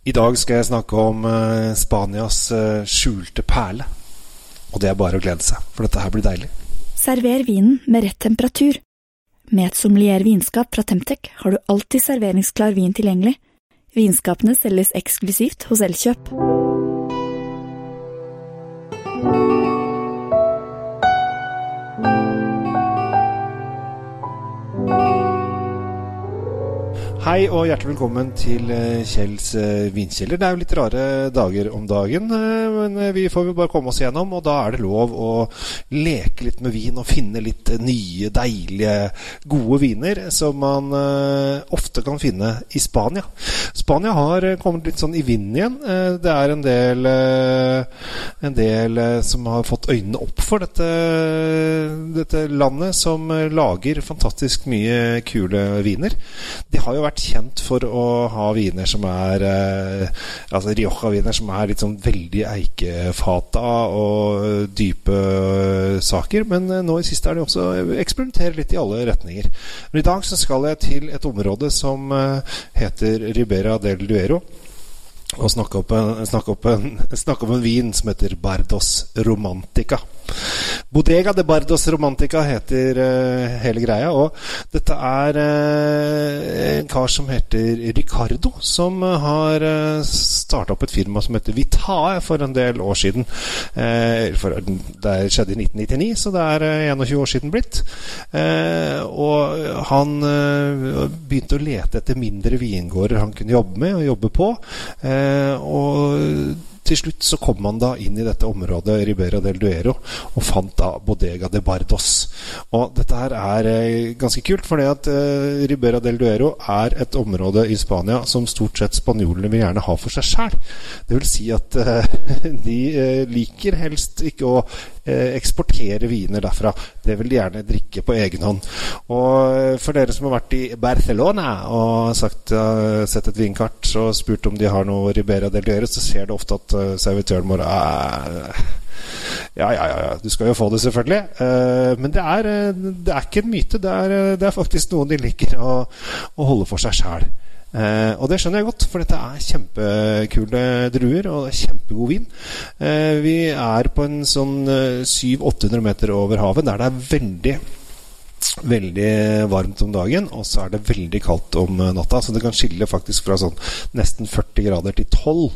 I dag skal jeg snakke om uh, Spanias uh, skjulte perle. Og det er bare å glede seg, for dette her blir deilig. Server vinen med rett temperatur. Med et sommelier vinskap fra Temtec har du alltid serveringsklar vin tilgjengelig. Vinskapene selges eksklusivt hos Elkjøp. Hei og hjertelig velkommen til eh, Kjells eh, vinkjeller. Det er jo litt rare dager om dagen, eh, men vi får jo bare komme oss gjennom. Og da er det lov å leke litt med vin og finne litt nye, deilige, gode viner som man ofte kan finne i Spania. Spania har kommet litt sånn i vinden igjen. Det er en del, en del som har fått øynene opp for dette, dette landet, som lager fantastisk mye kule viner. De har jo vært kjent for å ha viner som er eh, Altså Rioja-viner som er litt sånn veldig eikefata og dype eh, saker. Men eh, nå i siste er det også eksperimenterer litt i alle retninger. Men i dag så skal jeg til et område som eh, heter Ribera del Duero og snakke opp, en, snakke, opp en, snakke om en vin som heter Bardos Romantica. Bodega de Bardos Romantica heter uh, hele greia. Og dette er uh, en kar som heter Ricardo, som uh, har uh, starta opp et firma som heter Vitae for en del år siden. For, det skjedde i 1999, så det er 21 år siden blitt. og han begynte å lete etter mindre vingårder han kunne jobbe med og jobbe på. og til slutt så kom man da inn i dette området Ribera del Duero og fant da Bodega de Bardos. Og dette her er eh, ganske kult, fordi at eh, Ribera del Duero er et område i Spania som stort sett spanjolene vil gjerne ha for seg sjæl. Det vil si at eh, de liker helst ikke å eksportere viner derfra. Det vil de gjerne drikke på egen hånd. Og eh, for dere som har vært i Barcelona og sagt, sett et vinkart og spurt om de har noe Ribera del Duero, så ser det ofte at servitøren vår ja, ja, ja, du skal jo få det, selvfølgelig. Men det er, det er, ikke en myte. Det er, det er faktisk noen de liker å, å holde for seg sjæl. Uh, og det skjønner jeg godt, for dette er kjempekule druer og det er kjempegod vin. Eh, vi er på en sånn 700-800 meter over havet, der det er veldig veldig varmt om dagen, og så er det veldig kaldt om natta. Så det kan skille faktisk fra sånn nesten 40 grader til 12.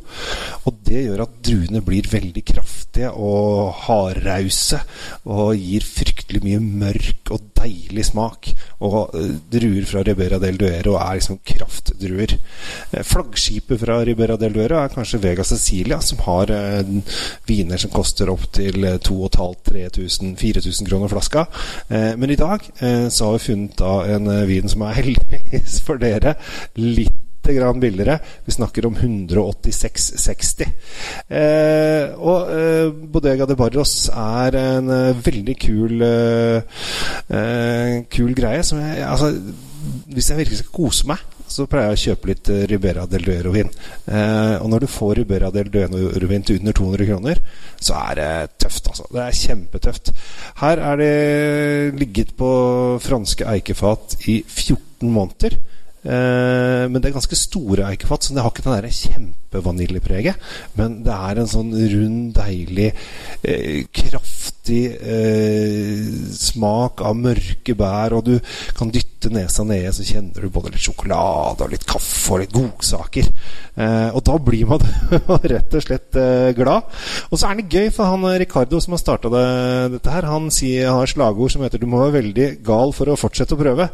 Og det gjør at druene blir veldig kraftige og hardrause og gir fryktelig mye mørk og deilig smak. Og uh, druer fra Ribera del Duero er liksom kraftdruer. Uh, flaggskipet fra Ribera del Duero er kanskje Vega Cecilia, som har viner som koster opptil 2500-3000-4000 kroner flaska. men i dag så har vi funnet da en vin som er heldigvis for dere litt grann billigere. Vi snakker om 186,60. Eh, og eh, Bodega de Barros er en eh, veldig kul eh, kul greie. Som jeg, altså, hvis jeg virkelig skal kose meg, så pleier jeg å kjøpe litt eh, Ribera del Duero-vin. Eh, og når du får Ribera del Duero-vin til under 200 kroner, så er det tøft, altså. Det er kjempetøft. Her er det ligget på franske eikefat i 14 måneder. Eh, men det er ganske store eikefat, så det har ikke den der kjempevaniljepreget. Men det er en sånn rund, deilig, eh, kraftig eh, smak av mørke bær, og du kan dytte nesa nede, så kjenner du både litt sjokolade og litt kaffe og litt godsaker. Eh, og da blir man rett og slett eh, glad. Og så er det gøy, for han Ricardo som har starta det, dette her, han sier, har slagord som heter 'Du må være veldig gal for å fortsette å prøve',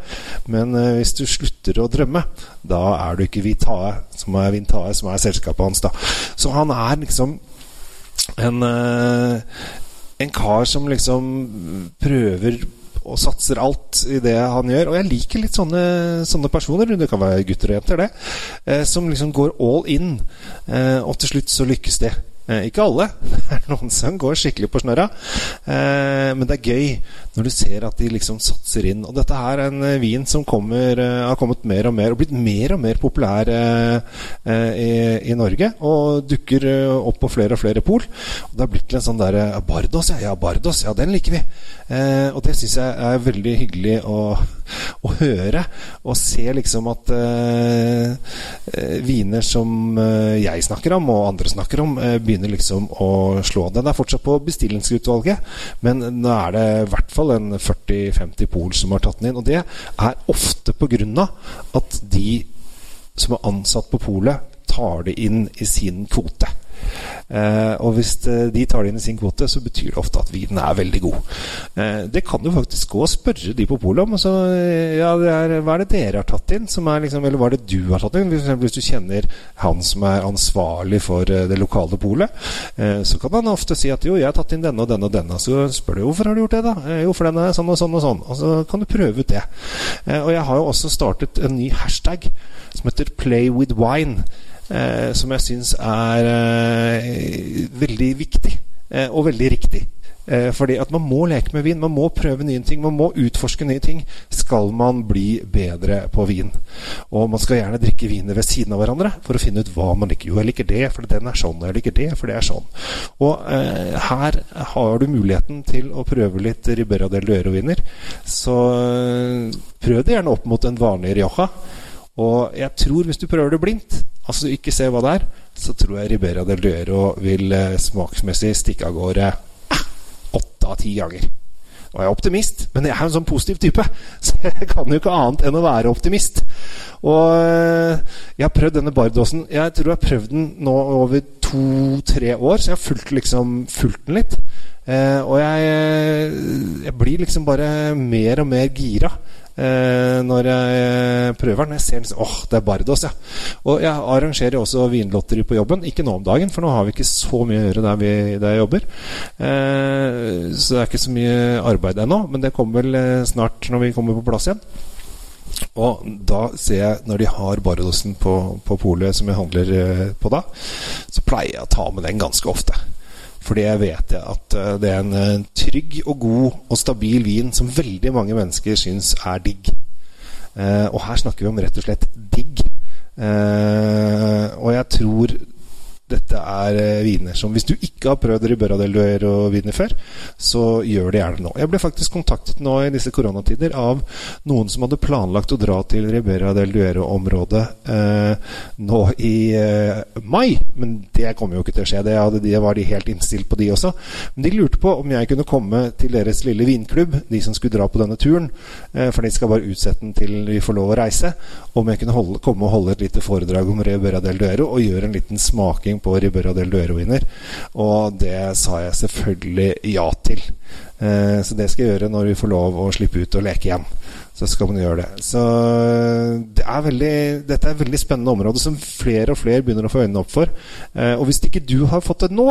men eh, hvis du slutter å drømme, da er du ikke Vitae, som er Vintae, som er selskapet hans. da Så han er liksom en, eh, en kar som liksom prøver og satser alt i det han gjør. Og jeg liker litt sånne, sånne personer, det kan være gutter og jenter, det, eh, som liksom går all in, eh, og til slutt så lykkes det. Eh, ikke alle. Det er noen som går skikkelig på snørra. Eh, men det er gøy når du ser at de liksom satser inn. Og dette her er en eh, vin som kommer, har kommet mer og mer og blitt mer og mer populær i, i, Norge. Og dukker opp på flere og flere pol. Og det har blitt en sånn der Bardos, ja. ja Bardos, ja, den liker vi. og det syns jeg er veldig hyggelig. Og å høre og se liksom at eh, viner som uh, jeg snakker om, og andre snakker om, eh, begynner liksom å slå. Den er fortsatt på bestillingsutvalget, men nå er det i hvert fall en 40-50 pol som har tatt den inn. Og det er ofte på grunn av at de som er ansatt på polet, tar det inn i sin kvote. Eh, og hvis eh, de tar det inn i sin kvote, så betyr det ofte at vinen er veldig god. Eh, det kan du faktisk gå og spørre de på polet om. Så, ja, er, hva er det dere har tatt inn? Liksom, eller hva er det du har tatt inn? For eksempel, hvis du kjenner han som er ansvarlig for det lokale polet, så kan han ofte si at jo, jeg har tatt inn denne og denne og denne. Så spør du hvorfor har du gjort det, da? Jo, for den er sånn og sånn og sånn. Og så kan du prøve ut det. og jeg har jo også startet en ny hashtag som heter Play with wine eh, som jeg syns er eh, veldig viktig eh, og veldig riktig. Eh, fordi at man må leke med vin. Man må prøve nye ting. Man må utforske nye ting. Skal man bli bedre på vin. Og man skal gjerne drikke viner ved siden av hverandre for å finne ut hva man liker. Jo, jeg liker det, for den er sånn. Og jeg liker det, for det er sånn. Og eh, her har du muligheten til å prøve litt Ribera del Duero-viner. Så eh, prøv det gjerne opp mot en vanlig Rioja. Og jeg tror hvis du prøver det blindt, altså ikke ser hva det er, så tror jeg Ribera del Duero vil eh, smaksmessig stikke av gårde eh, åtte av ti ganger. Og jeg er optimist, men jeg er en sånn positiv type, så jeg kan jo ikke annet enn å være optimist. Og eh, jeg har prøvd denne Bardåsen Jeg tror jeg har prøvd den nå over to-tre år, så jeg har fulgt, liksom, fulgt den litt. Eh, og jeg, jeg, blir liksom bare mer og mer gira eh, når jeg prøver den. Jeg ser liksom åh, det er Bardos, ja. Og jeg arrangerer også vinlotteri på jobben. Ikke nå om dagen, for nå har vi ikke så mye å gjøre der, vi, der jeg jobber. Eh, så det er ikke så mye arbeid ennå, men det kommer vel eh, snart når vi kommer på plass igjen. Og da ser jeg, når de har Bardosen på, på polet som jeg handler eh, på da, så pleier jeg å ta med den ganske ofte. Fordi jeg vet at eh, det er en eh, trygg og god og stabil vin som veldig mange mennesker syns er digg. Eh, og her snakker vi om rett og slett digg. og jeg tror dette er eh, viner som Hvis du ikke har prøvd Ribera del Duero-viner før, så gjør det gjerne nå. Jeg ble faktisk kontaktet nå i disse koronatider av noen som hadde planlagt å dra til Ribera del Duero-området eh, nå i eh, mai. Men det kommer jo ikke til å skje. Det, hadde, de var de helt innstilt på, de også. Men de lurte på om jeg kunne komme til deres lille vinklubb, de som skulle dra på denne turen. Eh, for de skal bare utsette den til vi får lov å reise. Om jeg kunne holde, komme og holde et lite foredrag om Ribera del Duero og gjøre en liten smaking på Ribera del Duero-viner. Og det sa jeg selvfølgelig ja til. Eh, så det skal jeg gjøre når vi får lov å slippe ut og leke igjen. Så skal man gjøre det. Så det er veldig, dette er et veldig spennende område som flere og flere begynner å få øynene opp for. Eh, og hvis ikke du har fått det nå,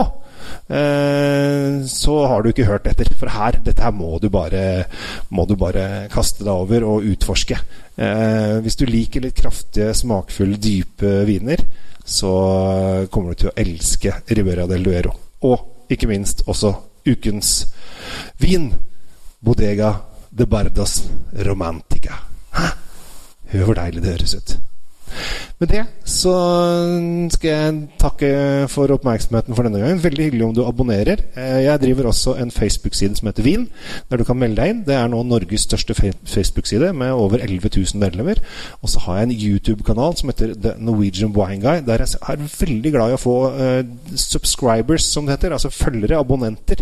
eh, så har du ikke hørt etter. For her, dette her må du bare, må du bare kaste deg over og utforske. Eh, hvis du liker litt kraftige, smakfulle, dype viner, så kommer du til å elske Ribera del Duero. Og ikke minst også ukens vin. Bodega de Bardas Romantica. Hæ? Hør hvor deilig det høres ut. Med det så skal jeg takke for oppmerksomheten for denne gangen. Veldig hyggelig om du abonnerer. Eh, jeg driver også en Facebook-side som heter Vin, der du kan melde deg inn. Det er nå Norges største Facebook-side med over 11 000 medlemmer. Og så har jeg en YouTube-kanal som heter The Norwegian Wine Guy, der jeg er veldig glad i å få uh, subscribers, som det heter. Altså følgere, abonnenter.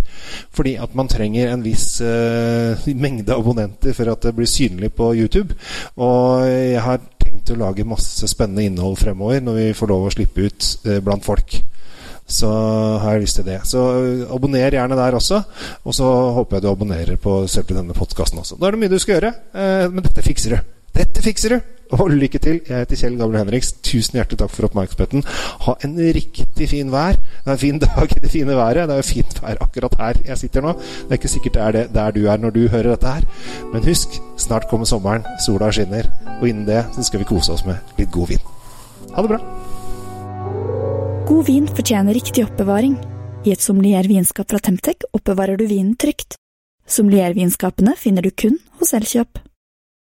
Fordi at man trenger en viss uh, mengde abonnenter for at det blir synlig på YouTube. Og jeg har tenkt å lage masse spennende innhold fremover når vi får lov å slippe ut eh, blant folk. Så har jeg lyst til det. Så eh, abonner gjerne der også. Og så håper jeg du abonnerer på selve denne podkasten også. Da er det mye du skal gjøre, eh, men dette fikser du. Dette fikser du! Og lykke til. Jeg heter Kjell Gabriel Henriks. Tusen hjertelig takk for oppmerksomheten. Ha en riktig fin vær. Det er en fin dag i det fine været. Det er jo fint vær akkurat her jeg sitter nå. Det er ikke sikkert det er det der du er når du hører dette her. Men husk, snart kommer sommeren. Sola skinner. Og innen det så skal vi kose oss med litt god vin. Ha det bra. God vin fortjener riktig oppbevaring. I et sommeliervinskap fra Temtec oppbevarer du vinen trygt. Sommeliervinskapene finner du kun hos Elkjøp.